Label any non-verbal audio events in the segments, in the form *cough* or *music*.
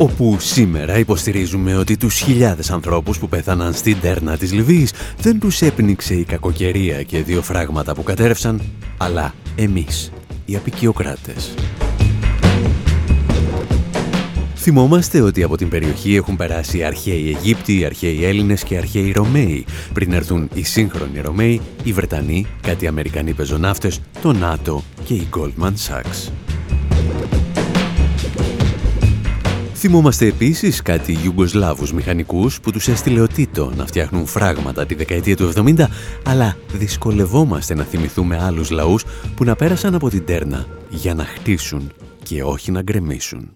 Όπου σήμερα υποστηρίζουμε ότι τους χιλιάδες ανθρώπους που πέθαναν στην τέρνα της Λιβύης δεν τους έπνιξε η κακοκαιρία και δύο φράγματα που κατέρευσαν, αλλά εμείς, οι απικιοκράτες. Θυμόμαστε ότι από την περιοχή έχουν περάσει οι αρχαίοι Αιγύπτιοι, οι αρχαίοι Έλληνες και οι αρχαίοι Ρωμαίοι, πριν έρθουν οι σύγχρονοι Ρωμαίοι, οι Βρετανοί, κάτι Αμερικανοί πεζοναύτες, το ΝΑΤΟ και οι Goldman Sachs. Θυμόμαστε επίσης κάτι Ιουγκοσλάβους μηχανικούς που τους έστειλε ο Τίτο να φτιάχνουν φράγματα τη δεκαετία του 70, αλλά δυσκολευόμαστε να θυμηθούμε άλλους λαούς που να πέρασαν από την τέρνα για να χτίσουν και όχι να γκρεμίσουν.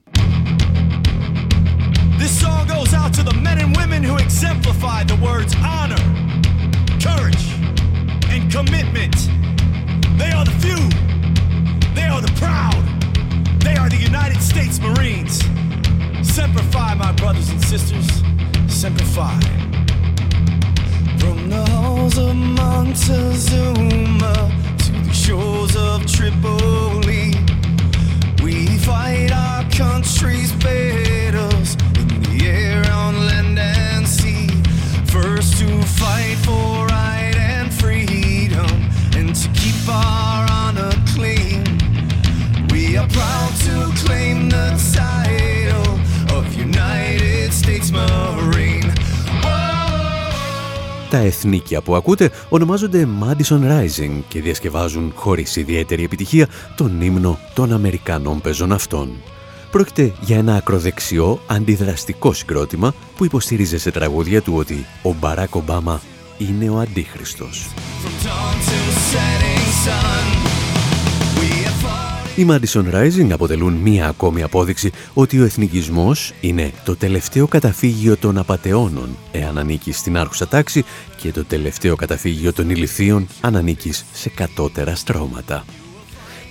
This song goes out to the men and women who exemplify the words honor, courage, and commitment. Τα εθνίκια που ακούτε ονομάζονται Madison Rising και διασκευάζουν χωρίς ιδιαίτερη επιτυχία τον ύμνο των Αμερικανών πεζοναυτών. Πρόκειται για ένα ακροδεξιό αντιδραστικό συγκρότημα που υποστήριζε σε τραγούδια του ότι ο Μπαράκ Ομπάμα είναι ο Αντίχριστος. Οι Madison Rising αποτελούν μία ακόμη απόδειξη ότι ο εθνικισμός είναι το τελευταίο καταφύγιο των απατεώνων εάν ανήκει στην άρχουσα τάξη και το τελευταίο καταφύγιο των ηλιθείων αν ανήκει σε κατώτερα στρώματα.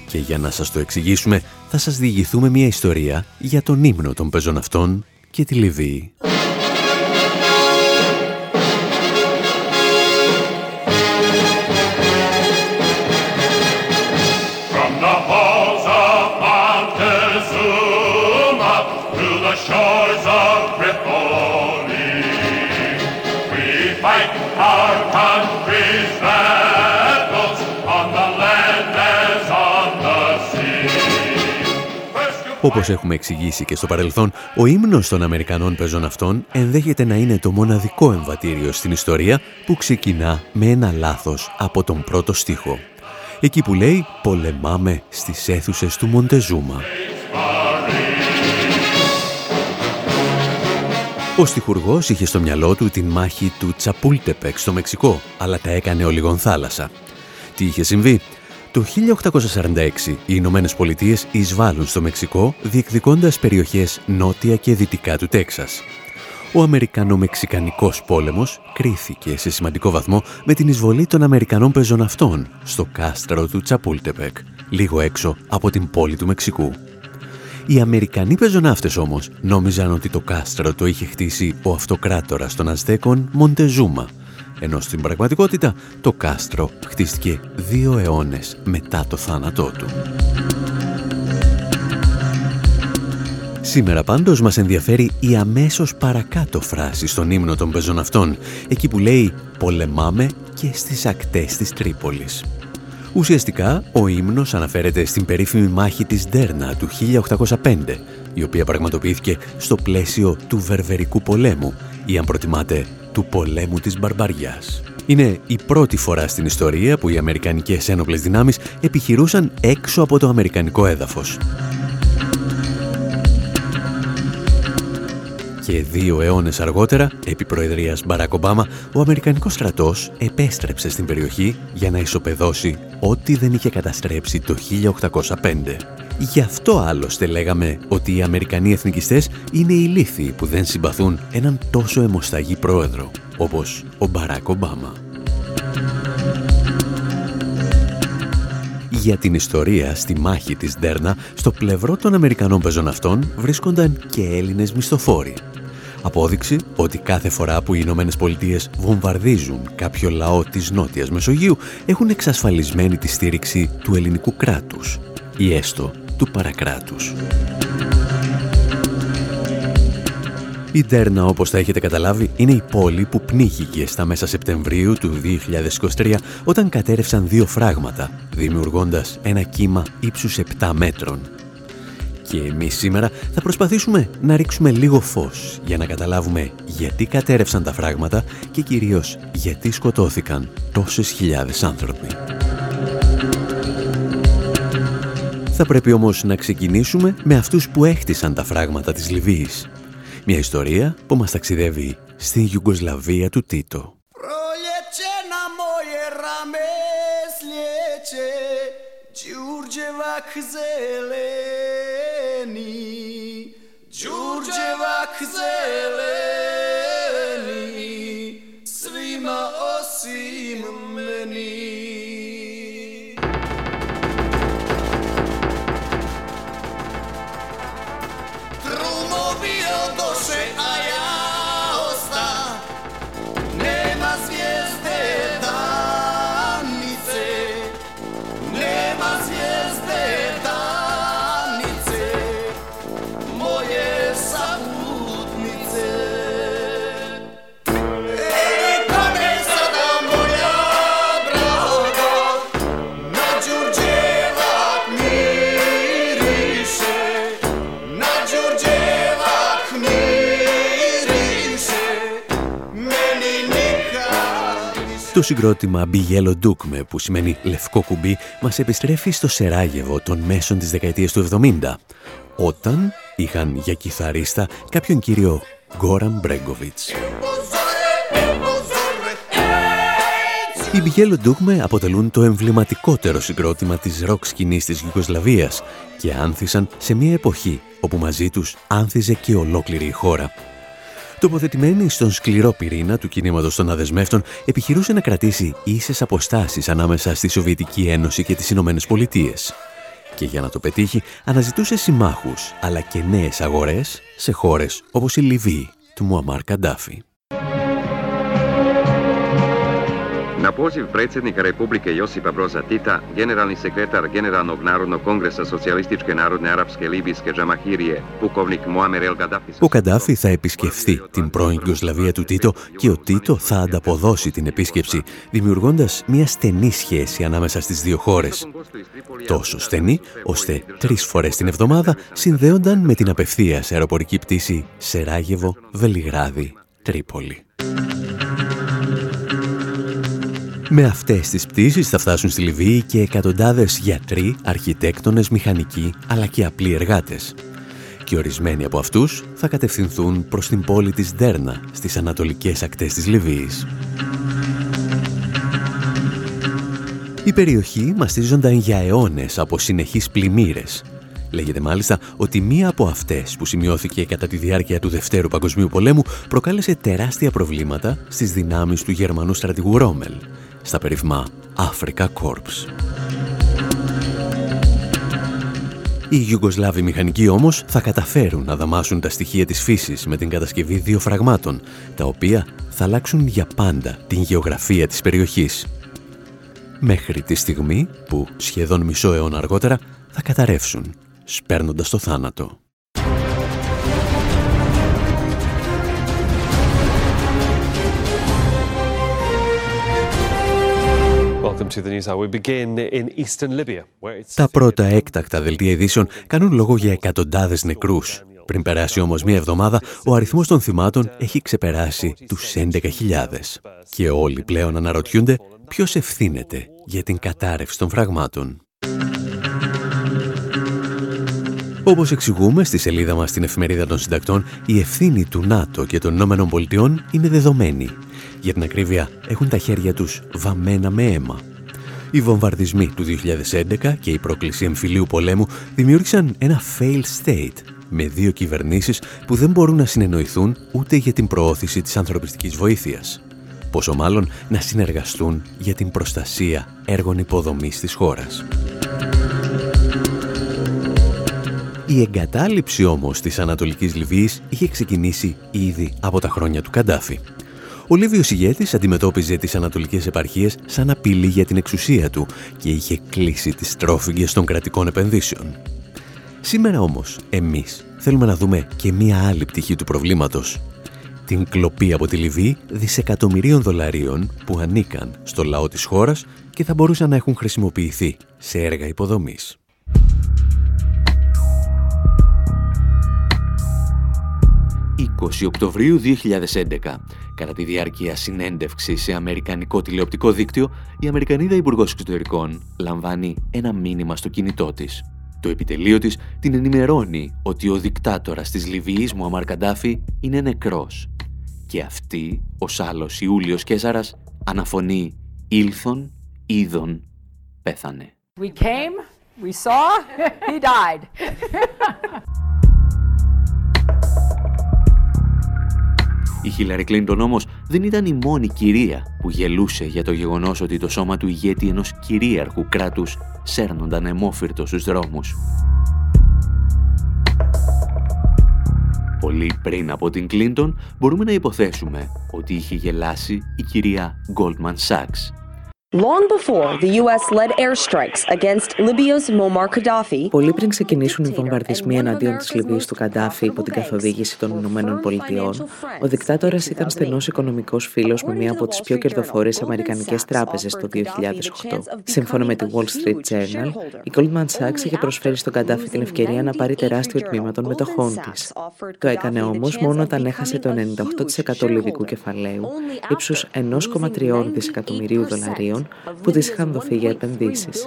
Και για να σας το εξηγήσουμε θα σας διηγηθούμε μία ιστορία για τον ύμνο των πεζών αυτών και τη Λιβύη. Όπως έχουμε εξηγήσει και στο παρελθόν, ο ύμνος των Αμερικανών πεζών αυτών ενδέχεται να είναι το μοναδικό εμβατήριο στην ιστορία που ξεκινά με ένα λάθος από τον πρώτο στίχο. Εκεί που λέει «Πολεμάμε στις αίθουσες του Μοντεζούμα». Ο στιχουργός είχε στο μυαλό του την μάχη του Τσαπούλτεπεκ στο Μεξικό, αλλά τα έκανε ολιγον θάλασσα. Τι είχε συμβεί; Το 1846 οι Ηνωμένες Πολιτείες εισβάλλουν στο Μεξικό διεκδικώντας περιοχές νότια και δυτικά του Τέξας. Ο Αμερικανο-Μεξικανικός πόλεμος κρίθηκε σε σημαντικό βαθμό με την εισβολή των Αμερικανών πεζοναυτών στο κάστρο του Τσαπούλτεπεκ, λίγο έξω από την πόλη του Μεξικού. Οι Αμερικανοί πεζοναύτες όμως νόμιζαν ότι το κάστρο το είχε χτίσει ο αυτοκράτορας των Αζτέκων Μοντεζούμα, ενώ στην πραγματικότητα το κάστρο χτίστηκε δύο αιώνες μετά το θάνατό του. Σήμερα πάντως μας ενδιαφέρει η αμέσως παρακάτω φράση στον ύμνο των πεζών αυτών, εκεί που λέει «Πολεμάμε και στις ακτές της Τρίπολης». Ουσιαστικά, ο ύμνος αναφέρεται στην περίφημη μάχη της Ντέρνα του 1805, η οποία πραγματοποιήθηκε στο πλαίσιο του Βερβερικού πολέμου ή αν προτιμάτε του πολέμου της Μπαρμπαριάς. Είναι η πρώτη φορά στην ιστορία που οι Αμερικανικές ένοπλες δυνάμεις επιχειρούσαν έξω από το Αμερικανικό έδαφος. Και δύο αιώνες αργότερα, επί προεδρίας Μπαράκ Ομπάμα, ο Αμερικανικός στρατός επέστρεψε στην περιοχή για να ισοπεδώσει ό,τι δεν είχε καταστρέψει το 1805. Γι' αυτό άλλωστε λέγαμε ότι οι Αμερικανοί εθνικιστές είναι οι λύθοι που δεν συμπαθούν έναν τόσο αιμοσταγή πρόεδρο, όπως ο Μπαράκ Ομπάμα. για την ιστορία στη μάχη της Ντέρνα στο πλευρό των Αμερικανών πεζοναυτών βρίσκονταν και Έλληνες μισθοφόροι. Απόδειξη ότι κάθε φορά που οι Ηνωμένες Πολιτείες βομβαρδίζουν κάποιο λαό της Νότιας Μεσογείου έχουν εξασφαλισμένη τη στήριξη του ελληνικού κράτους ή έστω του παρακράτους. Η Ντέρνα, όπως θα έχετε καταλάβει, είναι η πόλη που πνίγηκε στα μέσα Σεπτεμβρίου του 2023 όταν κατέρευσαν δύο φράγματα, δημιουργώντας ένα κύμα ύψους 7 μέτρων. Και εμείς σήμερα θα προσπαθήσουμε να ρίξουμε λίγο φως για να καταλάβουμε γιατί κατέρευσαν τα φράγματα και κυρίως γιατί σκοτώθηκαν τόσες χιλιάδες άνθρωποι. Θα πρέπει όμως να ξεκινήσουμε με αυτούς που έχτισαν τα φράγματα της Λιβύης μια ιστορία που μας ταξιδεύει στην Ιουγκοσλαβία του Τίτο. Το συγκρότημα Μπιγέλο Ντούκμε, που σημαίνει λευκό κουμπί, μας επιστρέφει στο Σεράγεβο των μέσων της δεκαετίας του 70, όταν είχαν για κιθαρίστα κάποιον κύριο Γκόραν Μπρέγκοβιτς. Οι Μπιγέλο Ντούκμε αποτελούν το εμβληματικότερο συγκρότημα της ροκ σκηνής της Γιουγκοσλαβίας και άνθησαν σε μια εποχή όπου μαζί τους άνθιζε και ολόκληρη η χώρα. Τοποθετημένη στον σκληρό πυρήνα του κινήματος των αδεσμεύτων, επιχειρούσε να κρατήσει ίσες αποστάσεις ανάμεσα στη Σοβιετική Ένωση και τις Ηνωμένες Πολιτείες. Και για να το πετύχει, αναζητούσε συμμάχους, αλλά και νέες αγορές σε χώρες όπως η Λιβύη του Μουαμάρ Καντάφη. Na poziv predsjednika Republike Josipa Broza Tita, generalni sekretar Generalnog narodnog kongresa Socijalističke narodne arapske libijske džamahirije, pukovnik Muamer El Gaddafi... Ο Καντάφη θα επισκεφθεί την πρώην Ιουγκοσλαβία του Τίτο και ο Τίτο θα ανταποδώσει την επίσκεψη, δημιουργώντας μια στενή σχέση ανάμεσα στις δύο χώρες. Τόσο στενή, ώστε τρεις φορές την εβδομάδα συνδέονταν με την απευθείας αεροπορική πτήση Σεράγεβο, Βελιγράδι, Τρίπολη. Με αυτές τις πτήσεις θα φτάσουν στη Λιβύη και εκατοντάδες γιατροί, αρχιτέκτονες, μηχανικοί, αλλά και απλοί εργάτες. Και ορισμένοι από αυτούς θα κατευθυνθούν προς την πόλη της Ντέρνα, στις ανατολικές ακτές της Λιβύης. Η περιοχή μαστίζονταν για αιώνες από συνεχείς πλημμύρες. Λέγεται μάλιστα ότι μία από αυτές που σημειώθηκε κατά τη διάρκεια του Δευτέρου Παγκοσμίου Πολέμου προκάλεσε τεράστια προβλήματα στις δυνάμεις του Γερμανού στρατηγού Ρόμελ, στα περίφημα Africa Corps. Οι Ιουγκοσλάβοι μηχανικοί όμως θα καταφέρουν να δαμάσουν τα στοιχεία της φύσης με την κατασκευή δύο φραγμάτων, τα οποία θα αλλάξουν για πάντα την γεωγραφία της περιοχής. Μέχρι τη στιγμή που σχεδόν μισό αιώνα αργότερα θα καταρρεύσουν, σπέρνοντας το θάνατο. Τα πρώτα έκτακτα δελτία ειδήσεων κάνουν λόγο για εκατοντάδες νεκρούς. Πριν περάσει όμως μία εβδομάδα, ο αριθμός των θυμάτων έχει ξεπεράσει τους 11.000. Και όλοι πλέον αναρωτιούνται ποιος ευθύνεται για την κατάρρευση των φραγμάτων. Όπως εξηγούμε στη σελίδα μας στην εφημερίδα των συντακτών, η ευθύνη του ΝΑΤΟ και των Ηνωμένων Πολιτειών είναι δεδομένη. Για την ακρίβεια, έχουν τα χέρια τους βαμμένα με αίμα. Οι βομβαρδισμοί του 2011 και η πρόκληση εμφυλίου πολέμου δημιούργησαν ένα fail state με δύο κυβερνήσεις που δεν μπορούν να συνεννοηθούν ούτε για την προώθηση της ανθρωπιστικής βοήθειας. Πόσο μάλλον να συνεργαστούν για την προστασία έργων υποδομής της χώρας. Η εγκατάλειψη όμως της Ανατολικής Λιβύης είχε ξεκινήσει ήδη από τα χρόνια του Καντάφη. Ο Λίβιος ηγέτης αντιμετώπιζε τις ανατολικές επαρχίες σαν απειλή για την εξουσία του και είχε κλείσει τις τρόφιγγες των κρατικών επενδύσεων. Σήμερα όμως, εμείς θέλουμε να δούμε και μία άλλη πτυχή του προβλήματος. Την κλοπή από τη Λιβύη δισεκατομμυρίων δολαρίων που ανήκαν στο λαό της χώρας και θα μπορούσαν να έχουν χρησιμοποιηθεί σε έργα υποδομής. 20 Οκτωβρίου 2011, κατά τη διάρκεια συνέντευξης σε αμερικανικό τηλεοπτικό δίκτυο, η Αμερικανίδα Υπουργός Εξωτερικών λαμβάνει ένα μήνυμα στο κινητό της. Το επιτελείο της την ενημερώνει ότι ο δικτάτορας της Λιβύης, Μουαμάρ Καντάφη, είναι νεκρός. Και αυτή, ο άλλος Ιούλιος Κέσαρας, αναφωνεί «Ήλθον, είδον, πέθανε». We came, we saw, he died. *laughs* Η Χίλαρη Κλίντον όμως δεν ήταν η μόνη κυρία που γελούσε για το γεγονός ότι το σώμα του ηγέτη ενός κυρίαρχου κράτους σέρνονταν αιμόφυρτο στους δρόμους. Πολύ πριν από την Κλίντον μπορούμε να υποθέσουμε ότι είχε γελάσει η κυρία Goldman Sachs Long before the US-led airstrikes against Libya's Muammar Gaddafi. Πολύ πριν ξεκινήσουν οι βομβαρδισμοί εναντίον της Λιβύης του Καντάφη υπό την καθοδήγηση των Ηνωμένων Πολιτειών, ο δικτάτορας ήταν στενός οικονομικός φίλος με μία από τις πιο κερδοφόρες αμερικανικές τράπεζες το 2008. Σύμφωνα με τη Wall Street Journal, η Goldman Sachs είχε προσφέρει στον Καντάφη την ευκαιρία να πάρει τεράστιο τμήμα των μετοχών της. Το έκανε όμως μόνο όταν έχασε το 98% λιβικού κεφαλαίου, ύψους 1,3 δισεκατομμυρίου δολαρίων που της είχαν δοθεί για επενδύσεις.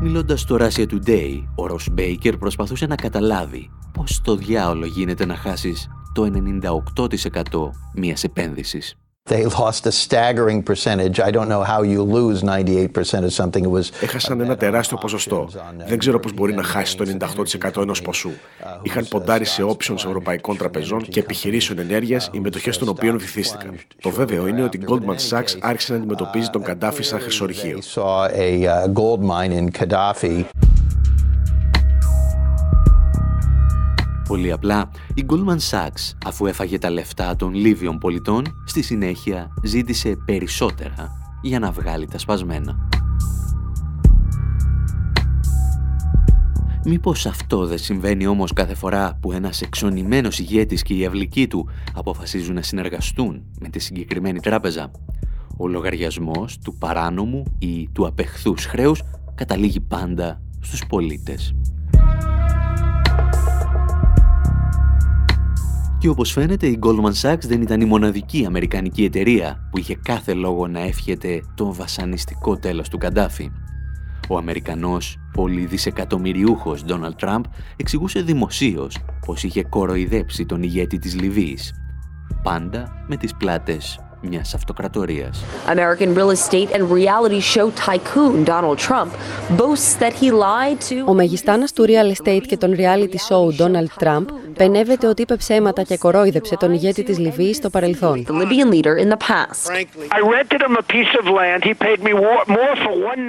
Μιλώντας στο Russia Today, ο Ρος Μπέικερ προσπαθούσε να καταλάβει πώς το διάολο γίνεται να χάσεις το 98% μιας επένδυσης. They lost a staggering percentage. I don't know how you lose 98% of something. It was Έχασαν ένα τεράστιο ποσοστό. Δεν ξέρω πώς μπορεί να χάσει το 98% ενός ποσού. Είχαν ποντάρει σε options ευρωπαϊκών τραπεζών και επιχειρήσεων ενέργειας, οι μετοχές των οποίων βυθίστηκαν. Το βέβαιο είναι ότι η Goldman Sachs άρχισε να αντιμετωπίζει τον Καντάφη σαν χρυσορυχείο. Πολύ απλά, η Goldman Sachs, αφού έφαγε τα λεφτά των Λίβιων πολιτών, στη συνέχεια ζήτησε περισσότερα για να βγάλει τα σπασμένα. Μήπως αυτό δεν συμβαίνει όμως κάθε φορά που ένας εξονημένος ηγέτης και η αυλική του αποφασίζουν να συνεργαστούν με τη συγκεκριμένη τράπεζα; Ο λογαριασμός του παράνομου ή του απεχθούς χρέους καταλήγει πάντα στους πολίτες. Και όπως φαίνεται η Goldman Sachs δεν ήταν η μοναδική αμερικανική εταιρεία που είχε κάθε λόγο να εύχεται τον βασανιστικό τέλος του Καντάφη. Ο Αμερικανός πολυδισεκατομμυριούχος Donald Trump εξηγούσε δημοσίως πως είχε κοροϊδέψει τον ηγέτη της Λιβύης. Πάντα με τις πλάτες μιας αυτοκρατορίας. American real estate and reality show tycoon Donald Trump boasts that he lied to... Ο μεγιστάνας του real estate και των reality show Donald Trump πενεύεται ότι είπε ψέματα και κορόιδεψε τον ηγέτη της Λιβύης στο παρελθόν.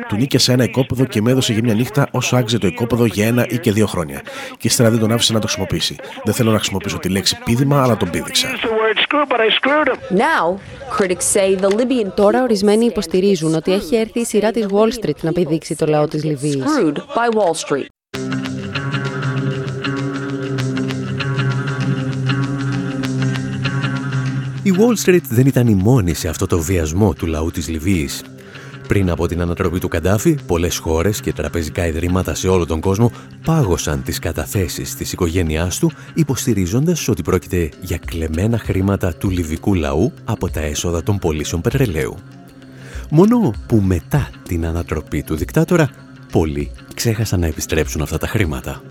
Του νίκησε ένα οικόπεδο και με έδωσε για μια νύχτα όσο άξιζε το οικόπεδο για ένα ή και δύο χρόνια. Και ύστερα δεν τον άφησε να το χρησιμοποιήσει. Δεν θέλω να χρησιμοποιήσω τη λέξη πίδημα, αλλά τον πήδηξα. Τώρα ορισμένοι υποστηρίζουν ότι έχει έρθει η σειρά της Wall Street να πηδήξει το λαό της Λιβύης. Η Wall Street δεν ήταν η μόνη σε αυτό το βιασμό του λαού της Λιβύης. Πριν από την ανατροπή του Καντάφη, πολλές χώρες και τραπεζικά ιδρύματα σε όλο τον κόσμο πάγωσαν τις καταθέσεις της οικογένειάς του, υποστηρίζοντας ότι πρόκειται για κλεμμένα χρήματα του λιβικού λαού από τα έσοδα των πωλήσεων πετρελαίου. Μόνο που μετά την ανατροπή του δικτάτορα, πολλοί ξέχασαν να επιστρέψουν αυτά τα χρήματα.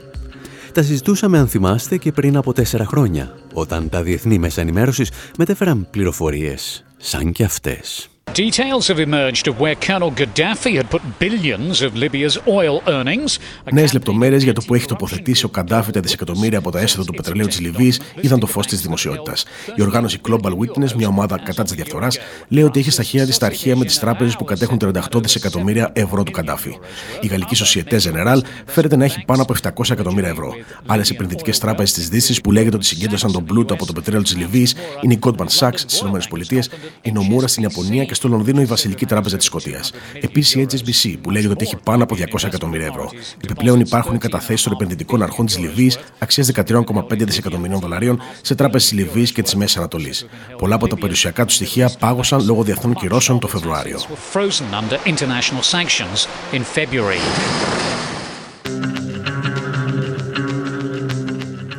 Τα συζητούσαμε αν θυμάστε και πριν από τέσσερα χρόνια, όταν τα διεθνή μέσα ενημέρωσης μετέφεραν πληροφορίες σαν και αυτές. Details have emerged of where Colonel Gaddafi had put billions of Libya's oil earnings. Νέες λεπτομέρειες για το που έχει τοποθετήσει ο Καντάφη τα δισεκατομμύρια από τα έσοδα του πετρελαίου της Λιβύης είδαν το φως της δημοσιότητας. Η οργάνωση Global Witness, μια ομάδα κατά της διαφθοράς, λέει ότι έχει στα χέρια της τα αρχεία με τις τράπεζες που κατέχουν 38 δισεκατομμύρια ευρώ του Καντάφη. Η γαλλική Societe Generale φέρεται να έχει πάνω από 700 εκατομμύρια ευρώ. Άλλες επενδυτικές τράπεζες της Δύσης που λέγεται ότι συγκέντρωσαν τον πλούτο από το πετρέλαιο της Λιβύης είναι η Goldman Sachs στις ΗΠΑ, η Νομούρα στην Ιαπωνία και στο Λονδίνο η Βασιλική Τράπεζα της Σκωτίας. Επίσης η HSBC που λέγεται ότι έχει πάνω από 200 εκατομμύρια ευρώ. Επιπλέον υπάρχουν οι καταθέσεις των επενδυτικών αρχών της Λιβύης αξίας 13,5 δισεκατομμυρίων δολαρίων σε τράπεζες της Λιβύης και της Μέσης Ανατολής. Πολλά από τα περιουσιακά τους στοιχεία πάγωσαν λόγω διεθνών κυρώσεων το Φεβρουάριο.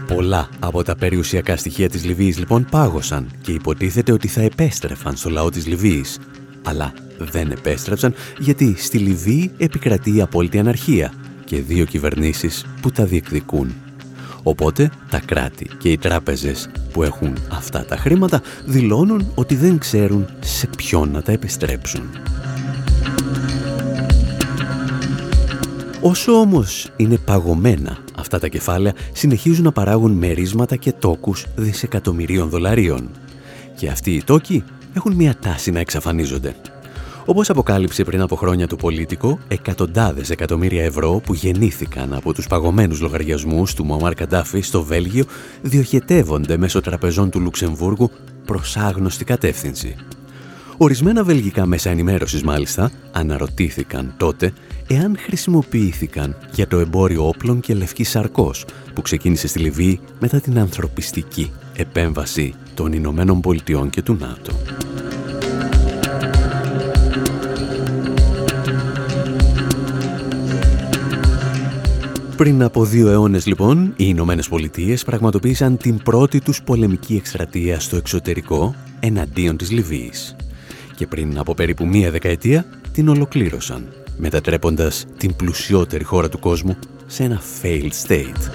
Πολλά από τα περιουσιακά στοιχεία της Λιβύης λοιπόν πάγωσαν και υποτίθεται ότι θα επέστρεφαν στο λαό της Λιβύης. Αλλά δεν επέστρεψαν γιατί στη Λιβύη επικρατεί η απόλυτη αναρχία και δύο κυβερνήσεις που τα διεκδικούν. Οπότε τα κράτη και οι τράπεζες που έχουν αυτά τα χρήματα δηλώνουν ότι δεν ξέρουν σε ποιον να τα επιστρέψουν. Όσο όμως είναι παγωμένα αυτά τα κεφάλαια, συνεχίζουν να παράγουν μερίσματα και τόκους δισεκατομμυρίων δολαρίων. Και αυτοί οι τόκοι έχουν μια τάση να εξαφανίζονται. Όπως αποκάλυψε πριν από χρόνια το πολίτικο, εκατοντάδες εκατομμύρια ευρώ που γεννήθηκαν από τους παγωμένους λογαριασμούς του Μωμάρ Καντάφη στο Βέλγιο διοχετεύονται μέσω τραπεζών του Λουξεμβούργου προς άγνωστη κατεύθυνση. Ορισμένα βελγικά μέσα ενημέρωσης μάλιστα αναρωτήθηκαν τότε εάν χρησιμοποιήθηκαν για το εμπόριο όπλων και λευκή σαρκός που ξεκίνησε στη Λιβύη μετά την ανθρωπιστική επέμβαση των Ηνωμένων Πολιτειών και του ΝΑΤΟ. Πριν από δύο αιώνες λοιπόν, οι Ηνωμένες Πολιτείες πραγματοποίησαν την πρώτη τους πολεμική εκστρατεία στο εξωτερικό εναντίον της Λιβύης. Και πριν από περίπου μία δεκαετία την ολοκλήρωσαν, μετατρέποντας την πλουσιότερη χώρα του κόσμου σε ένα failed state.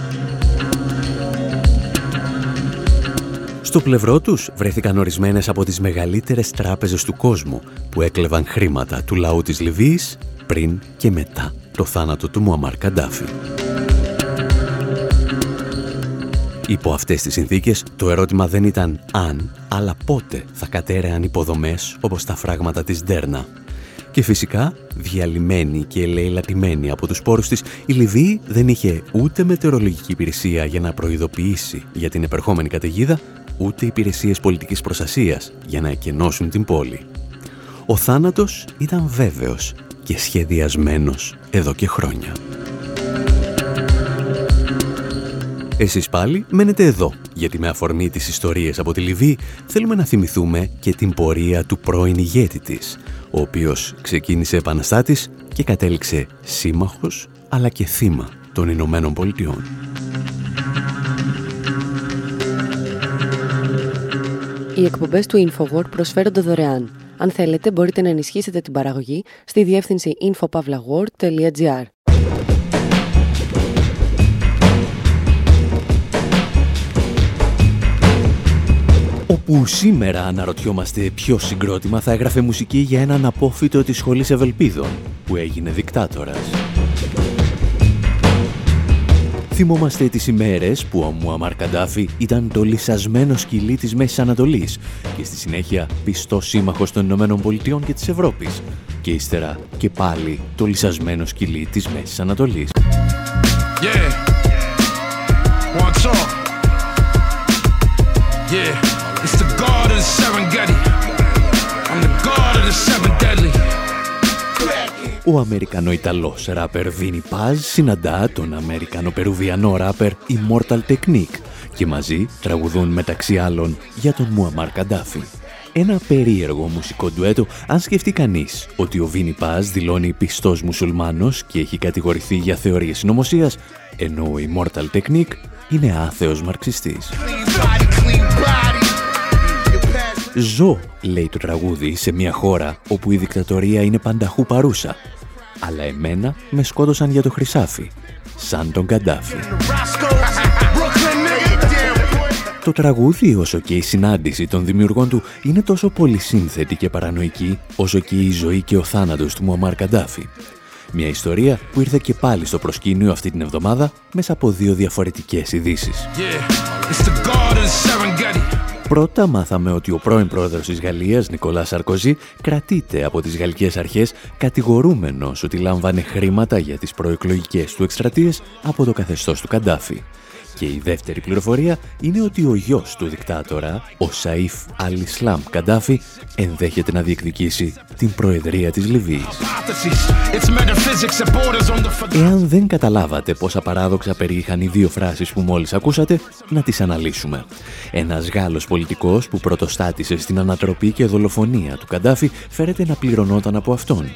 Στο πλευρό τους βρέθηκαν ορισμένες από τις μεγαλύτερες τράπεζες του κόσμου που έκλεβαν χρήματα του λαού της Λιβύης πριν και μετά το θάνατο του Μουαμάρ Καντάφη. Υπό αυτές τις συνθήκες, το ερώτημα δεν ήταν αν, αλλά πότε θα κατέρεαν υποδομές όπως τα φράγματα της Ντέρνα. Και φυσικά, διαλυμένη και ελεηλατημένη από τους πόρους της, η Λιβύη δεν είχε ούτε μετεωρολογική υπηρεσία για να προειδοποιήσει για την επερχόμενη καταιγίδα, ούτε υπηρεσίες πολιτικής προστασίας για να εκενώσουν την πόλη. Ο θάνατος ήταν βέβαιος και σχεδιασμένος εδώ και χρόνια. Εσείς πάλι μένετε εδώ, γιατί με αφορμή τις ιστορίες από τη Λιβύη θέλουμε να θυμηθούμε και την πορεία του πρώην ηγέτη της, ο οποίος ξεκίνησε επαναστάτης και κατέληξε σύμμαχος αλλά και θύμα των Ηνωμένων Πολιτειών. Οι εκπομπές του InfoWord προσφέρονται δωρεάν. Αν θέλετε μπορείτε να ενισχύσετε την παραγωγή στη διεύθυνση infopavlagor.gr όπου σήμερα αναρωτιόμαστε ποιο συγκρότημα θα έγραφε μουσική για έναν απόφυτο της σχολής Ευελπίδων, που έγινε δικτάτορας. Θυμόμαστε τις ημέρες που ο Μουαμάρ Καντάφη ήταν το λυσασμένο σκυλί της Μέσης Ανατολής και στη συνέχεια πιστό σύμμαχος των Ηνωμένων Πολιτειών και της Ευρώπης και ύστερα και πάλι το λυσασμένο σκυλί της Μέσης Ανατολής. Yeah. Yeah. Ο Αμερικανο-Ιταλός ράπερ Βίνι Πάζ συναντά τον Αμερικανο-Περουβιανό ράπερ Immortal Technique και μαζί τραγουδούν μεταξύ άλλων για τον Μουαμάρ Καντάφη. Ένα περίεργο μουσικό ντουέτο αν σκεφτεί κανείς ότι ο Βίνι Πάζ δηλώνει πιστός μουσουλμάνος και έχει κατηγορηθεί για θεωρίες συνωμοσίας, ενώ ο Immortal Technique είναι άθεος μαρξιστής. Ζω, λέει το τραγούδι, σε μια χώρα όπου η δικτατορία είναι πανταχού παρούσα. Αλλά εμένα με σκότωσαν για το χρυσάφι, σαν τον Καντάφη. Το τραγούδι, όσο και η συνάντηση των δημιουργών του, είναι τόσο πολύ σύνθετη και παρανοϊκή, όσο και η ζωή και ο θάνατος του Μουαμάρ Καντάφη. Μια ιστορία που ήρθε και πάλι στο προσκήνιο αυτή την εβδομάδα μέσα από δύο διαφορετικές ειδήσεις. Πρώτα μάθαμε ότι ο πρώην πρόεδρος της Γαλλίας, Νικολά Σαρκοζή, κρατείται από τις γαλλικές αρχές κατηγορούμενος ότι λάμβανε χρήματα για τις προεκλογικές του εκστρατείες από το καθεστώς του Καντάφη. Και η δεύτερη πληροφορία είναι ότι ο γιος του δικτάτορα, ο Σαΐφ Αλ-Ισλάμ Καντάφη, ενδέχεται να διεκδικήσει την Προεδρία της Λιβύης. Εάν δεν καταλάβατε πόσα παράδοξα περιείχαν οι δύο φράσεις που μόλις ακούσατε, να τις αναλύσουμε. Ένας Γάλλος πολιτικός που πρωτοστάτησε στην ανατροπή και δολοφονία του Καντάφη φέρεται να πληρωνόταν από αυτόν.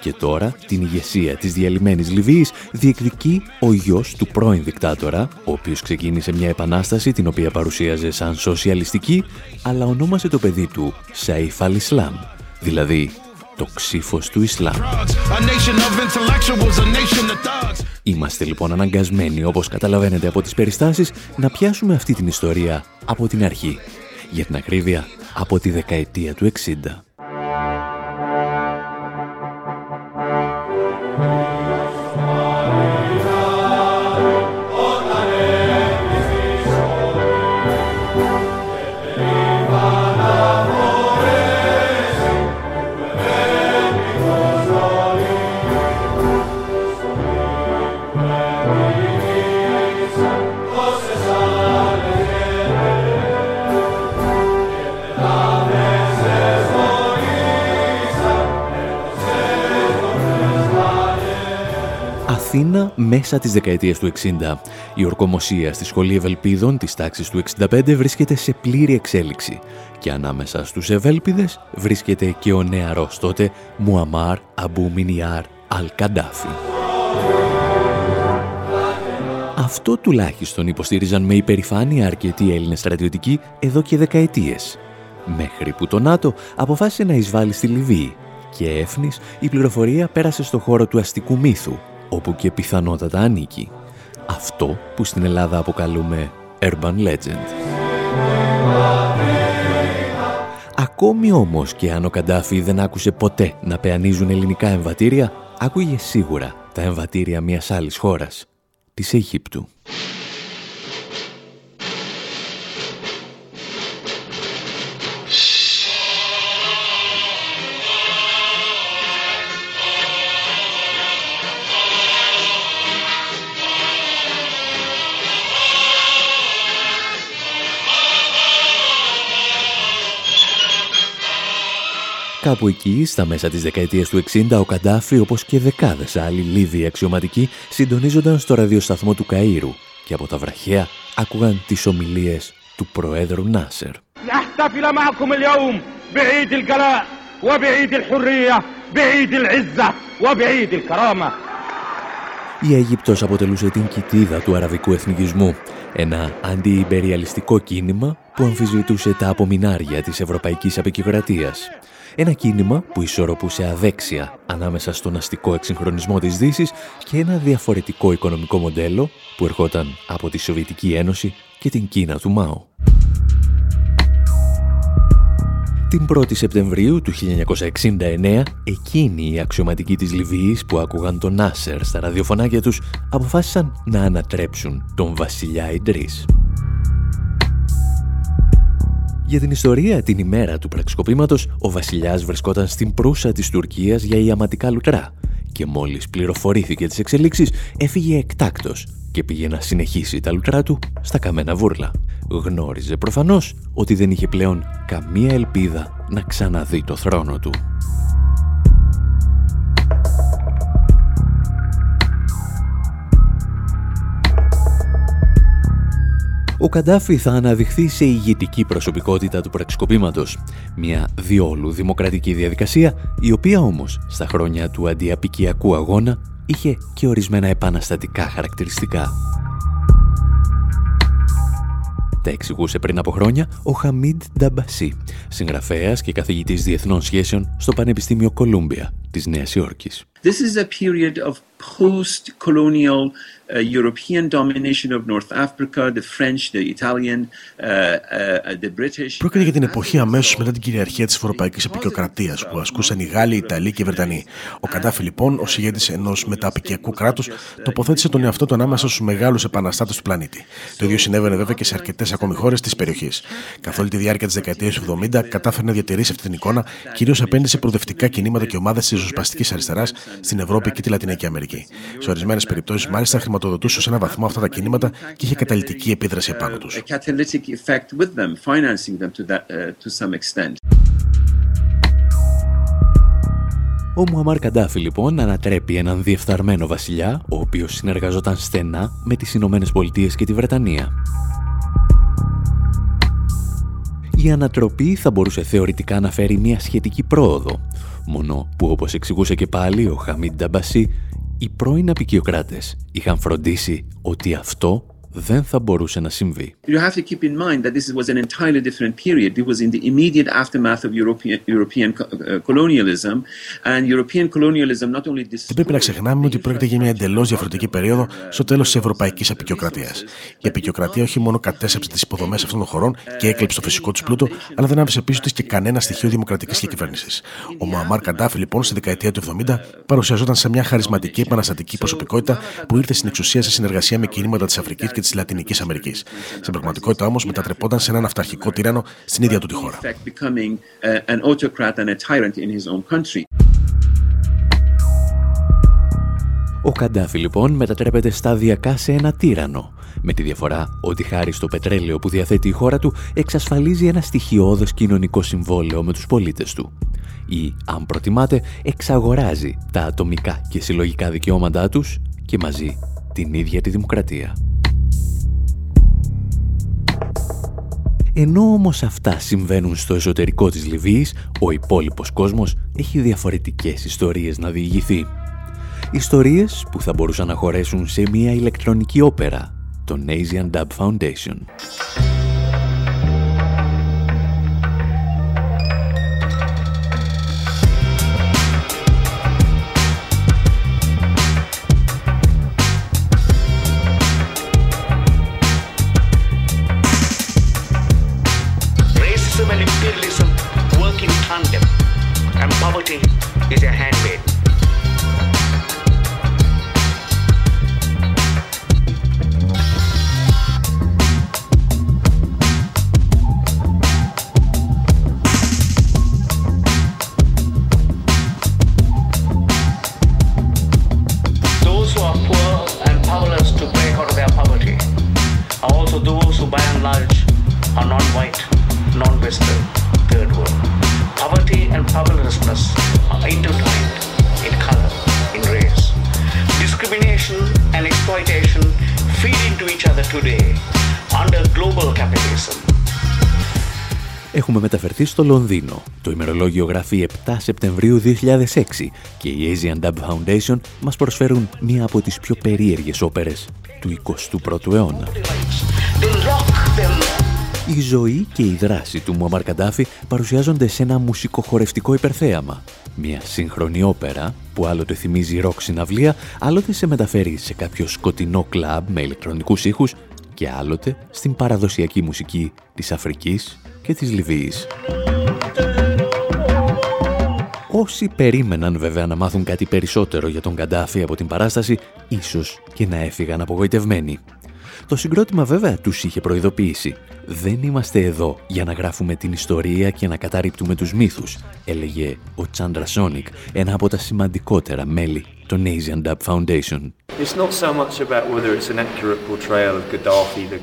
Και τώρα την ηγεσία της διαλυμένης Λιβύης διεκδικεί ο γιος του πρώην δικτάτορα, ο οποίος ξεκίνησε μια επανάσταση την οποία παρουσίαζε σαν σοσιαλιστική, αλλά ονόμασε το παιδί του Σαΐφ Αλ-Ισλάμ, δηλαδή το ξύφος του Ισλάμ. Είμαστε λοιπόν αναγκασμένοι, όπως καταλαβαίνετε από τις περιστάσεις, να πιάσουμε αυτή την ιστορία από την αρχή. Για την ακρίβεια, από τη δεκαετία του 60. Αθήνα μέσα της δεκαετίας του 60. Η ορκομοσία στη Σχολή Ευελπίδων της τάξης του 65 βρίσκεται σε πλήρη εξέλιξη και ανάμεσα στους Ευέλπιδες βρίσκεται και ο νεαρός τότε Μουαμάρ Αμπού Μινιάρ Αλ Καντάφη. Αυτό τουλάχιστον υποστήριζαν με υπερηφάνεια αρκετοί Έλληνες στρατιωτικοί εδώ και δεκαετίες. Μέχρι που το ΝΑΤΟ αποφάσισε να εισβάλλει στη Λιβύη και έφνης η πληροφορία πέρασε στο χώρο του αστικού μύθου όπου και πιθανότατα ανήκει. Αυτό που στην Ελλάδα αποκαλούμε Urban Legend. Ακόμη όμως και αν ο Καντάφη δεν άκουσε ποτέ να πεανίζουν ελληνικά εμβατήρια, άκουγε σίγουρα τα εμβατήρια μιας άλλης χώρας, της Αιγύπτου. Κάπου εκεί, στα μέσα της δεκαετίας του 60, ο Καντάφη, όπως και δεκάδες άλλοι Λίβοι αξιωματικοί, συντονίζονταν στο ραδιοσταθμό του Καΐρου και από τα βραχαία άκουγαν τις ομιλίες του Προέδρου Νάσερ. Η Αίγυπτος αποτελούσε την κοιτίδα του αραβικού εθνικισμού, ένα αντιυμπεριαλιστικό κίνημα που αμφισβητούσε τα απομεινάρια της ευρωπαϊκής απεικιοκρατίας. Ένα κίνημα που ισορροπούσε αδέξια ανάμεσα στον αστικό εξυγχρονισμό της δύσης και ένα διαφορετικό οικονομικό μοντέλο που ερχόταν από τη Σοβιετική Ένωση και την Κίνα του Μάο. Την 1η Σεπτεμβρίου του 1969, εκείνοι οι αξιωματικοί της Λιβύης που άκουγαν τον Νάσερ στα ραδιοφωνάκια τους αποφάσισαν να ανατρέψουν τον βασιλιά Ιντρίς. Για την ιστορία την ημέρα του πραξικοπήματος, ο βασιλιάς βρισκόταν στην προύσα της Τουρκίας για ιαματικά λουτρά και μόλις πληροφορήθηκε τις εξελίξεις έφυγε εκτάκτος και πήγε να συνεχίσει τα λουτρά του στα καμένα βούρλα. Γνώριζε προφανώς ότι δεν είχε πλέον καμία ελπίδα να ξαναδεί το θρόνο του. Ο Καντάφη θα αναδειχθεί σε ηγετική προσωπικότητα του πραξικοπήματος. Μια διόλου δημοκρατική διαδικασία, η οποία όμως στα χρόνια του αντιαπικιακού αγώνα είχε και ορισμένα επαναστατικά χαρακτηριστικά. Τα εξηγούσε πριν από χρόνια ο Χαμίντ Νταμπασί, συγγραφέας και καθηγητής διεθνών σχέσεων στο Πανεπιστήμιο Κολούμπια της Νέας Υόρκης. This is a period of post-colonial uh, European domination of North Africa, the French, the Italian, uh, uh, the British. Πρόκειται για την εποχή αμέσως μετά την κυριαρχία της Ευρωπαϊκής Απικιοκρατία που ασκούσαν οι Γάλλοι, οι Ιταλοί και οι Βρετανοί. Ο Καντάφη, λοιπόν, ω ηγέτη ενός μεταπικιακού κράτους, τοποθέτησε τον εαυτό του ανάμεσα στους μεγάλους επαναστάτες του πλανήτη. Το ίδιο συνέβαινε βέβαια και σε αρκετές ακόμη χώρες της περιοχής. Καθ' όλη τη διάρκεια της δεκαετίας του 70 κατάφερε να διατηρήσει αυτή την εικόνα, κυρίως απέναντι σε προοδευτικά κινήματα και ομάδες της ριζοσπαστική αριστεράς στην Ευρώπη και τη Λατινική Αμερική. Σε ορισμένες περιπτώσεις, μάλιστα, χρηματοδοτούσε σε ένα βαθμό αυτά τα κινήματα και είχε καταλητική επίδραση επάνω τους. Ο Μουαμάρ Καντάφη λοιπόν ανατρέπει έναν διεφθαρμένο βασιλιά, ο οποίος συνεργαζόταν στενά με τις Ηνωμένες Πολιτείες και τη Βρετανία. Η ανατροπή θα μπορούσε θεωρητικά να φέρει μια σχετική πρόοδο, μόνο που όπως εξηγούσε και πάλι ο Χαμίν Νταμπασί, οι πρώην απεικιοκράτες είχαν φροντίσει ότι αυτό δεν θα μπορούσε να συμβεί. You have to keep in mind that this was an entirely different period. It was in the immediate aftermath of European, European colonialism and European colonialism not only Δεν πρέπει να ξεχνάμε ότι πρόκειται για μια εντελώς διαφορετική περίοδο στο τέλος της ευρωπαϊκής απεικιοκρατίας. Η απεικιοκρατία όχι μόνο κατέσσεψε τις υποδομές αυτών των χωρών και έκλεψε το φυσικό του πλούτο, αλλά δεν άφησε πίσω της και κανένα στοιχείο δημοκρατικής διακυβέρνησης. Ο Μωαμάρ Καντάφη, λοιπόν, στη δεκαετία του 70 παρουσιαζόταν σε μια χαρισματική επαναστατική προσωπικότητα που ήρθε στην εξουσία σε συνεργασία με κινήματα της Αφρικής και της Λατινικής Αμερικής. Στην πραγματικότητα όμως μετατρεπόταν σε έναν αυταρχικό τύρανο στην ίδια του τη χώρα. Ο Καντάφη λοιπόν μετατρέπεται σταδιακά σε ένα τύρανο, με τη διαφορά ότι χάρη στο πετρέλαιο που διαθέτει η χώρα του εξασφαλίζει ένα στοιχειώδες κοινωνικό συμβόλαιο με τους πολίτες του. Ή, αν προτιμάτε, εξαγοράζει τα ατομικά και συλλογικά δικαιώματά τους και μαζί την ίδια τη δημοκρατία. Ενώ όμως αυτά συμβαίνουν στο εσωτερικό της Λιβύης, ο υπόλοιπος κόσμος έχει διαφορετικές ιστορίες να διηγηθεί. Ιστορίες που θα μπορούσαν να χωρέσουν σε μια ηλεκτρονική όπερα, το Asian Dub Foundation. Are also those who by and large are non-white, non-western, third world. Poverty and powerlessness are intertwined in color, in race. Discrimination and exploitation feed into each other today under global capitalism. Έχουμε μεταφερθεί στο Λονδίνο. Το ημερολόγιο γράφει 7 Σεπτεμβρίου 2006 και οι Asian Dub Foundation μας προσφέρουν μία από τις πιο περίεργες όπερες του 21ου αιώνα. Η ζωή και η δράση του Μουαμαρ Καντάφη παρουσιάζονται σε ένα μουσικοχορευτικό υπερθέαμα. Μια σύγχρονη όπερα που άλλοτε θυμίζει ροκ συναυλία, άλλοτε σε μεταφέρει σε κάποιο σκοτεινό κλαμπ με ηλεκτρονικούς ήχους και άλλοτε στην παραδοσιακή μουσική της Αφρικής και της Λιβύης. Όσοι περίμεναν βέβαια να μάθουν κάτι περισσότερο για τον Καντάφη από την παράσταση, ίσως και να έφυγαν απογοητευμένοι. Το συγκρότημα βέβαια τους είχε προειδοποιήσει. «Δεν είμαστε εδώ για να γράφουμε την ιστορία και να καταρρύπτουμε τους μύθους», έλεγε ο Τσάντρα Σόνικ, ένα από τα σημαντικότερα μέλη των Asian Dub Foundation.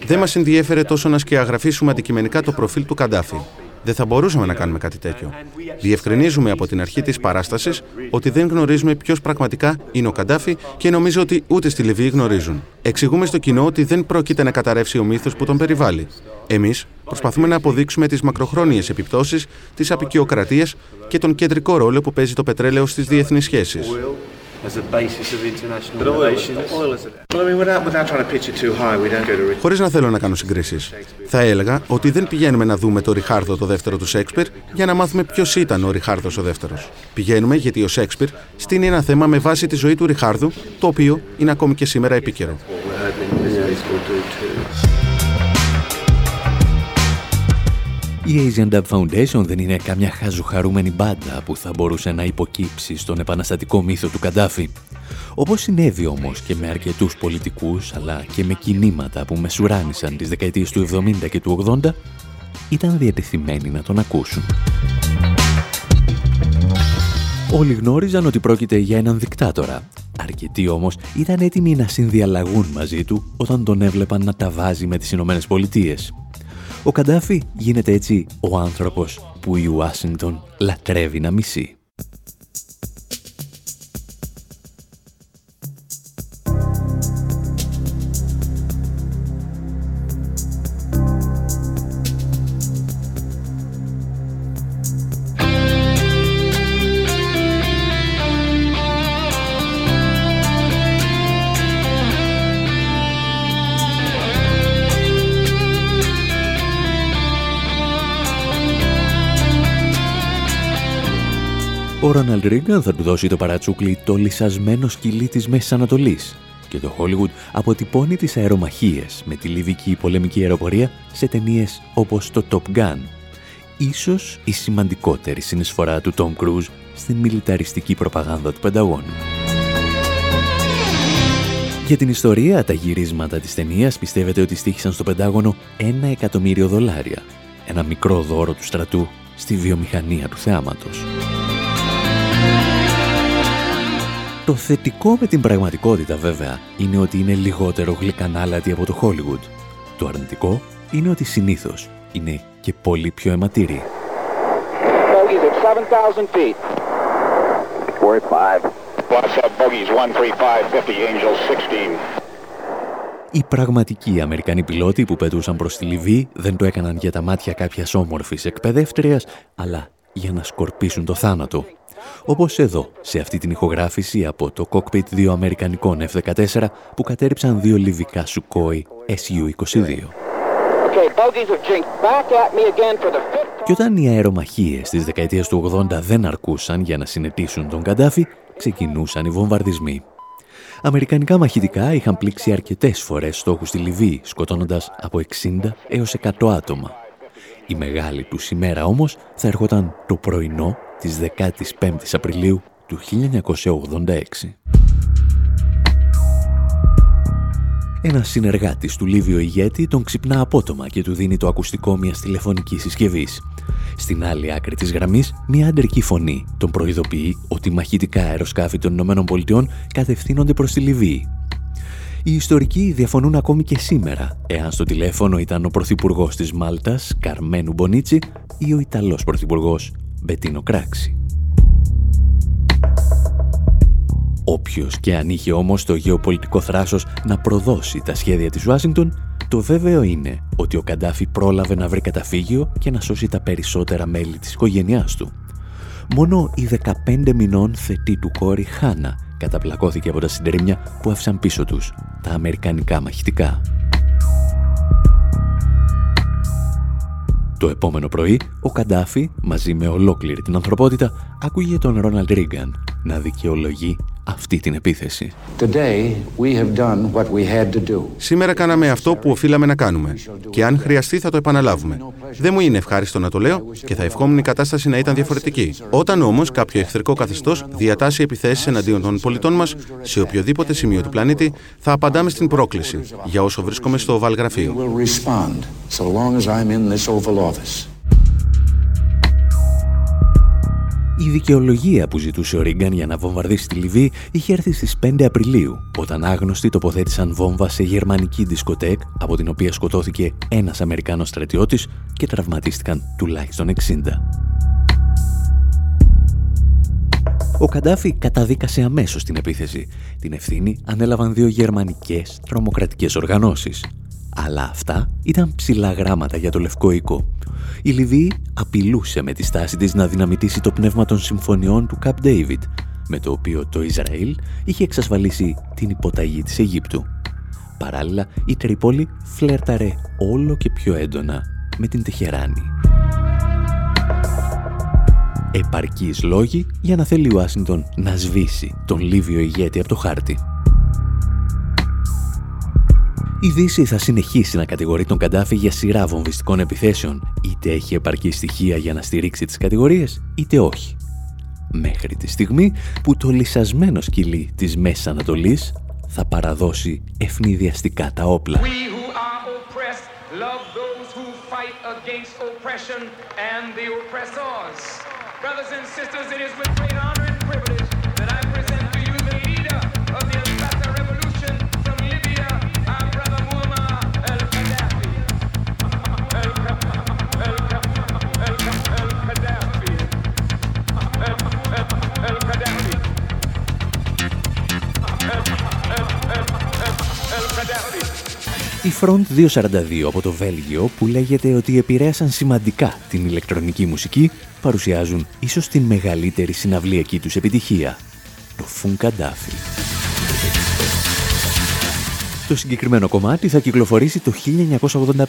Δεν μας ενδιέφερε τόσο να σκιαγραφίσουμε αντικειμενικά το προφίλ του Καντάφη. Δεν θα μπορούσαμε να κάνουμε κάτι τέτοιο. Διευκρινίζουμε από την αρχή της παράστασης ότι δεν γνωρίζουμε ποιος πραγματικά είναι ο Καντάφη και νομίζω ότι ούτε στη Λιβύη γνωρίζουν. Εξηγούμε στο κοινό ότι δεν πρόκειται να καταρρεύσει ο μύθος που τον περιβάλλει. Εμείς προσπαθούμε να αποδείξουμε τις μακροχρόνιες επιπτώσεις τη απεικιοκρατία και τον κεντρικό ρόλο που παίζει το πετρέλαιο στις διεθνείς σχέσεις. Χωρίς να θέλω να κάνω συγκρίσεις. Θα έλεγα ότι δεν πηγαίνουμε να δούμε το Ριχάρδο το δεύτερο του Σέξπιρ για να μάθουμε ποιος ήταν ο Ριχάρδος ο δεύτερος. Πηγαίνουμε γιατί ο Σέξπιρ στείνει ένα θέμα με βάση τη ζωή του Ριχάρδου, το οποίο είναι ακόμη και σήμερα επίκαιρο. Η Asian Dub Foundation δεν είναι καμιά χαζουχαρούμενη μπάντα που θα μπορούσε να υποκύψει στον επαναστατικό μύθο του Καντάφη. Όπως συνέβη όμως και με αρκετούς πολιτικούς αλλά και με κινήματα που μεσουράνησαν τις δεκαετίες του 70 και του 80, ήταν διατεθειμένοι να τον ακούσουν. Όλοι γνώριζαν ότι πρόκειται για έναν δικτάτορα. Αρκετοί όμως ήταν έτοιμοι να συνδιαλλαγούν μαζί του όταν τον έβλεπαν να τα βάζει με τις Ηνωμένες Πολιτείες. Ο Καντάφη γίνεται έτσι ο άνθρωπος που η Ουάσιγκτον λατρεύει να μισεί. Ο Ρόναλντ Ρίγκαν θα του δώσει το παρατσούκλι το λυσασμένο σκυλί της Μέσης Ανατολής και το Hollywood αποτυπώνει τις αερομαχίες με τη λιβική πολεμική αεροπορία σε ταινίες όπως το Top Gun. Ίσως η σημαντικότερη συνεισφορά του Tom Cruise στην μιλιταριστική προπαγάνδα του Πενταγώνου. Για την ιστορία, τα γυρίσματα της ταινίας πιστεύετε ότι στήχησαν στο Πεντάγωνο ένα εκατομμύριο δολάρια. Ένα μικρό δώρο του στρατού στη βιομηχανία του θεάματος. Το θετικό με την πραγματικότητα βέβαια είναι ότι είναι λιγότερο γλυκανάλατη από το Hollywood. Το αρνητικό είναι ότι συνήθως είναι και πολύ πιο αιματήρη. Οι πραγματικοί Αμερικανοί πιλότοι που πετούσαν προς τη Λιβύη δεν το έκαναν για τα μάτια κάποιας όμορφης εκπαιδεύτριας, αλλά για να σκορπίσουν το θάνατο. Όπως εδώ, σε αυτή την ηχογράφηση από το κόκπιτ δύο Αμερικανικών F-14 που κατέριψαν δύο λιβικά Σουκόι Su-22. Και όταν οι αερομαχίες της δεκαετίας του 80 δεν αρκούσαν για να συνετίσουν τον Καντάφη, ξεκινούσαν οι βομβαρδισμοί. Αμερικανικά μαχητικά είχαν πλήξει αρκετές φορές στόχους στη Λιβύη, σκοτώνοντας από 60 έως 100 άτομα. Η μεγάλη τους ημέρα όμως θα ερχόταν το πρωινό της 15ης Απριλίου του 1986. Ένα συνεργάτης του Λίβιο ηγέτη τον ξυπνά απότομα και του δίνει το ακουστικό μιας τηλεφωνικής συσκευής. Στην άλλη άκρη της γραμμής, μια αντρική φωνή τον προειδοποιεί ότι μαχητικά αεροσκάφη των ΗΠΑ κατευθύνονται προς τη Λιβύη. Οι ιστορικοί διαφωνούν ακόμη και σήμερα εάν στο τηλέφωνο ήταν ο Πρωθυπουργός της Μάλτας, Καρμένου Μπονίτσι, ή ο Ιταλός Πρωθυπουργός Μπετίνο Κράξη. Όποιος και αν είχε όμως το γεωπολιτικό θράσος να προδώσει τα σχέδια της Ουάσιγκτον, το βέβαιο είναι ότι ο Καντάφη πρόλαβε να βρει καταφύγιο και να σώσει τα περισσότερα μέλη της οικογένειάς του. Μόνο η 15 μηνών θετή του κόρη Χάνα καταπλακώθηκε από τα συντρίμια που άφησαν πίσω τους τα αμερικανικά μαχητικά. Το επόμενο πρωί, ο Καντάφη, μαζί με ολόκληρη την ανθρωπότητα, άκουγε τον Ρόναλντ Ρίγκαν να δικαιολογεί αυτή την επίθεση. Σήμερα κάναμε αυτό που οφείλαμε να κάνουμε και αν χρειαστεί θα το επαναλάβουμε. Δεν μου είναι ευχάριστο να το λέω και θα ευχόμουν η κατάσταση να ήταν διαφορετική. Όταν όμως κάποιο εχθρικό καθεστώς διατάσσει επιθέσεις εναντίον των πολιτών μας σε οποιοδήποτε σημείο του πλανήτη, θα απαντάμε στην πρόκληση για όσο βρίσκομαι στο Βαλγραφείο. Η δικαιολογία που ζητούσε ο Ρίγκαν για να βομβαρδίσει τη Λιβύη είχε έρθει στις 5 Απριλίου, όταν άγνωστοι τοποθέτησαν βόμβα σε γερμανική δισκοτέκ, από την οποία σκοτώθηκε ένας Αμερικάνος στρατιώτης και τραυματίστηκαν τουλάχιστον 60. Ο Καντάφη καταδίκασε αμέσως την επίθεση. Την ευθύνη ανέλαβαν δύο γερμανικές τρομοκρατικές οργανώσεις. Αλλά αυτά ήταν ψηλά γράμματα για το Λευκό Οίκο. Η Λιβύη απειλούσε με τη στάση της να δυναμητήσει το πνεύμα των συμφωνιών του Καπ Ντέιβιτ, με το οποίο το Ισραήλ είχε εξασφαλίσει την υποταγή της Αιγύπτου. Παράλληλα, η Τρίπολη φλέρταρε όλο και πιο έντονα με την Τεχεράνη. Επαρκείς λόγοι για να θέλει ο Ουάσιντον να σβήσει τον Λίβιο ηγέτη από το χάρτη. Η Δύση θα συνεχίσει να κατηγορεί τον Καντάφη για σειρά βομβιστικών επιθέσεων, είτε έχει επαρκή στοιχεία για να στηρίξει τις κατηγορίες, είτε όχι. Μέχρι τη στιγμή που το λυσασμένο σκυλί της Μέσης Ανατολής θα παραδώσει ευνηδιαστικά τα όπλα. Brothers and sisters, it is with great honor Front 242 από το Βέλγιο που λέγεται ότι επηρέασαν σημαντικά την ηλεκτρονική μουσική παρουσιάζουν ίσως την μεγαλύτερη συναυλιακή τους επιτυχία, το Φουνκαντάφι. Το συγκεκριμένο κομμάτι θα κυκλοφορήσει το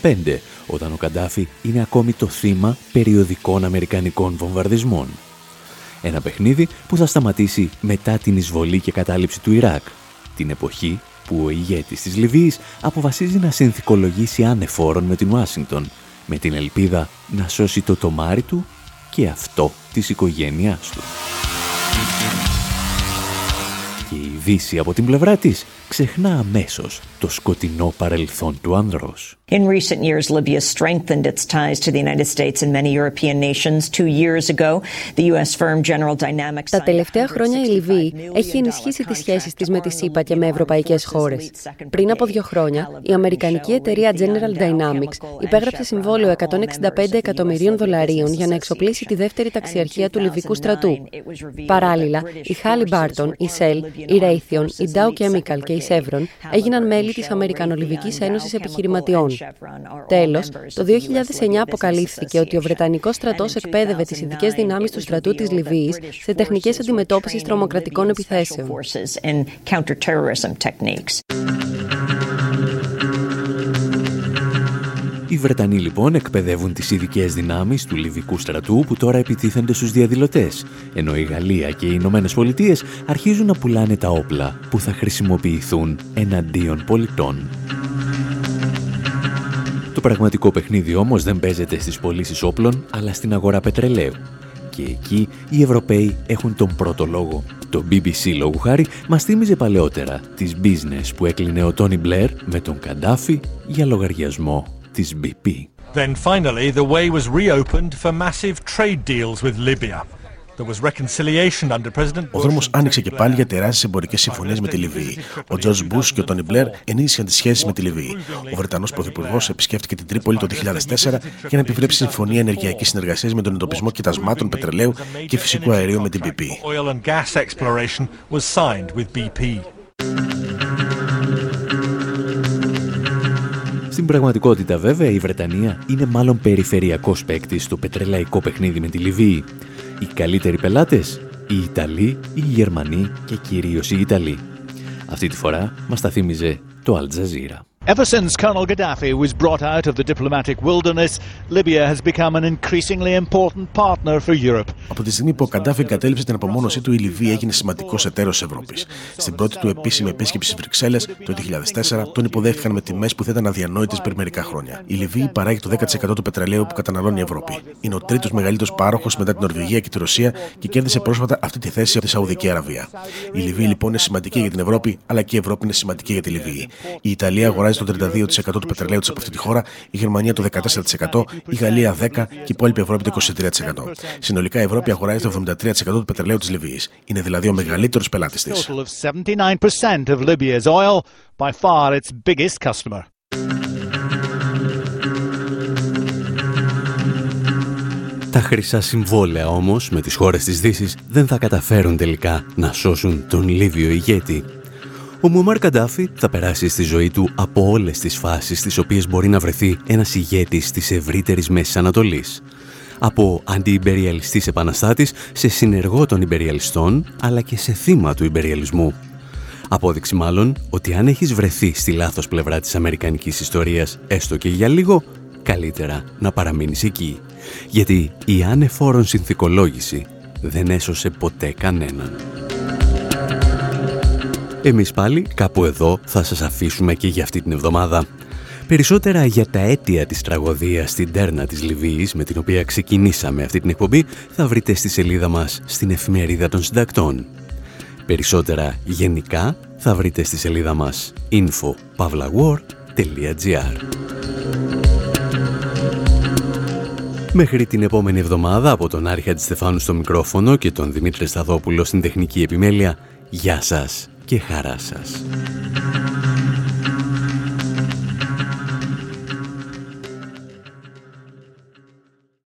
1985, όταν ο Καντάφη είναι ακόμη το θύμα περιοδικών αμερικανικών βομβαρδισμών. Ένα παιχνίδι που θα σταματήσει μετά την εισβολή και κατάληψη του Ιράκ, την εποχή που ο ηγέτης της Λιβύης αποφασίζει να συνθηκολογήσει άνεφόρον με την Ουάσιγκτον, με την ελπίδα να σώσει το τομάρι του και αυτό της οικογένειάς του. Και η Δύση από την πλευρά της ξεχνά αμέσως το σκοτεινό παρελθόν του άνδρος. In recent years, Libya strengthened its ties to the United States and many European nations. Two years ago, the U.S. firm General Dynamics... Τα τελευταία χρόνια η Λιβύη έχει ενισχύσει τις σχέσεις της με τη ΣΥΠΑ και με ευρωπαϊκές χώρες. Πριν από δύο χρόνια, η αμερικανική εταιρεία General Dynamics υπέγραψε συμβόλαιο 165 εκατομμυρίων δολαρίων για να εξοπλίσει τη δεύτερη ταξιαρχία του Λιβικού στρατού. Παράλληλα, η Halliburton, η Shell, η Raytheon, η Dow Chemical και η Chevron έγιναν μέλη της Αμερικανολιβικής Ένωσης Επιχειρηματιών. Τέλος, το 2009 αποκαλύφθηκε ότι ο Βρετανικός στρατός εκπαίδευε τις ειδικές δυνάμεις του στρατού της Λιβύης σε τεχνικές αντιμετώπισης τρομοκρατικών επιθέσεων. Οι Βρετανοί λοιπόν εκπαιδεύουν τις ειδικές δυνάμεις του Λιβικού στρατού που τώρα επιτίθενται στους διαδηλωτές, ενώ η Γαλλία και οι Ηνωμένες Πολιτείες αρχίζουν να πουλάνε τα όπλα που θα χρησιμοποιηθούν εναντίον πολιτών. Το πραγματικό παιχνίδι όμως δεν παίζεται στις πωλήσεις όπλων, αλλά στην αγορά πετρελαίου. Και εκεί οι Ευρωπαίοι έχουν τον πρώτο λόγο. Το BBC λόγου χάρη μας θύμιζε παλαιότερα τις business που έκλεινε ο Τόνι Μπλερ με τον Καντάφη για λογαριασμό της BP. Then finally the way was reopened for massive trade deals with Libya. Ο δρόμος άνοιξε και πάλι για τεράστιες εμπορικές συμφωνίες με τη Λιβύη. Ο Τζορτζ Μπούς και ο Τόνι Μπλερ ενίσχυσαν τις σχέσεις με τη Λιβύη. Ο Βρετανός Πρωθυπουργός επισκέφτηκε την Τρίπολη το 2004 για να επιβλέψει συμφωνία ενεργειακής συνεργασίας με τον εντοπισμό κοιτασμάτων πετρελαίου και φυσικού αερίου με την BP. Στην πραγματικότητα βέβαια η Βρετανία είναι μάλλον περιφερειακός παίκτης στο πετρελαϊκό παιχνίδι με τη Λιβύη. Οι καλύτεροι πελάτες, οι Ιταλοί, οι Γερμανοί και κυρίως οι Ιταλοί. Αυτή τη φορά μας τα θύμιζε το Al Jazeera. Ever since Colonel Gaddafi was brought out of the diplomatic wilderness, Libya has become an increasingly important partner for Europe. Από τη στιγμή που ο Καντάφη εγκατέλειψε την απομόνωσή του, η Λιβύη έγινε σημαντικός εταίρος τη Ευρώπης. Στην πρώτη του επίσημη επίσκεψη στις Βρυξέλλες το 2004, τον υποδέχθηκαν με τιμές που θα ήταν αδιανόητες πριν μερικά χρόνια. Η Λιβύη παράγει το 10% του πετρελαίου που καταναλώνει η Ευρώπη. Είναι ο τρίτος μεγαλύτερος πάροχος μετά την Νορβηγία και τη Ρωσία και κέρδισε πρόσφατα αυτή τη θέση από τη Σαουδική Αραβία. Η Λιβύη λοιπόν είναι σημαντική για την Ευρώπη, αλλά και η Ευρώπη είναι σημαντική για τη Λιβύη. Η Ιταλία αγοράζει το 32% του πετρελαίου της από αυτή τη χώρα, η Γερμανία το 14%, η Γαλλία 10% και η υπόλοιπη Ευρώπη το 23%. Συνολικά η Ευρώπη αγοράζει το 73% του πετρελαίου της Λιβύης. Είναι δηλαδή ο μεγαλύτερος πελάτης της. Τα χρυσά συμβόλαια όμως με τις χώρες της Δύσης δεν θα καταφέρουν τελικά να σώσουν τον Λίβιο ηγέτη ο Μουαμάρ Καντάφη θα περάσει στη ζωή του από όλες τις φάσεις στις οποίες μπορεί να βρεθεί ένας ηγέτης της ευρύτερης Μέσης Ανατολής. από αντιυμπεριαλιστής επαναστάτης σε συνεργό των υπεριαλιστών αλλά και σε θύμα του υπεριαλισμού. Απόδειξη μάλλον ότι αν έχεις βρεθεί στη λάθος πλευρά της αμερικανικής ιστορίας έστω και για λίγο, καλύτερα να παραμείνεις εκεί. Γιατί η ανεφόρον συνθηκολόγηση δεν έσωσε ποτέ κανέναν. Εμείς πάλι κάπου εδώ θα σας αφήσουμε και για αυτή την εβδομάδα. Περισσότερα για τα αίτια της τραγωδίας στην τέρνα της Λιβύης με την οποία ξεκινήσαμε αυτή την εκπομπή θα βρείτε στη σελίδα μας στην εφημερίδα των συντακτών. Περισσότερα γενικά θα βρείτε στη σελίδα μας info.pavlawar.gr Μέχρι την επόμενη εβδομάδα από τον Άρχα Στεφάνου στο μικρόφωνο και τον Δημήτρη Σταδόπουλο στην τεχνική επιμέλεια, γεια σας και χαρά σας.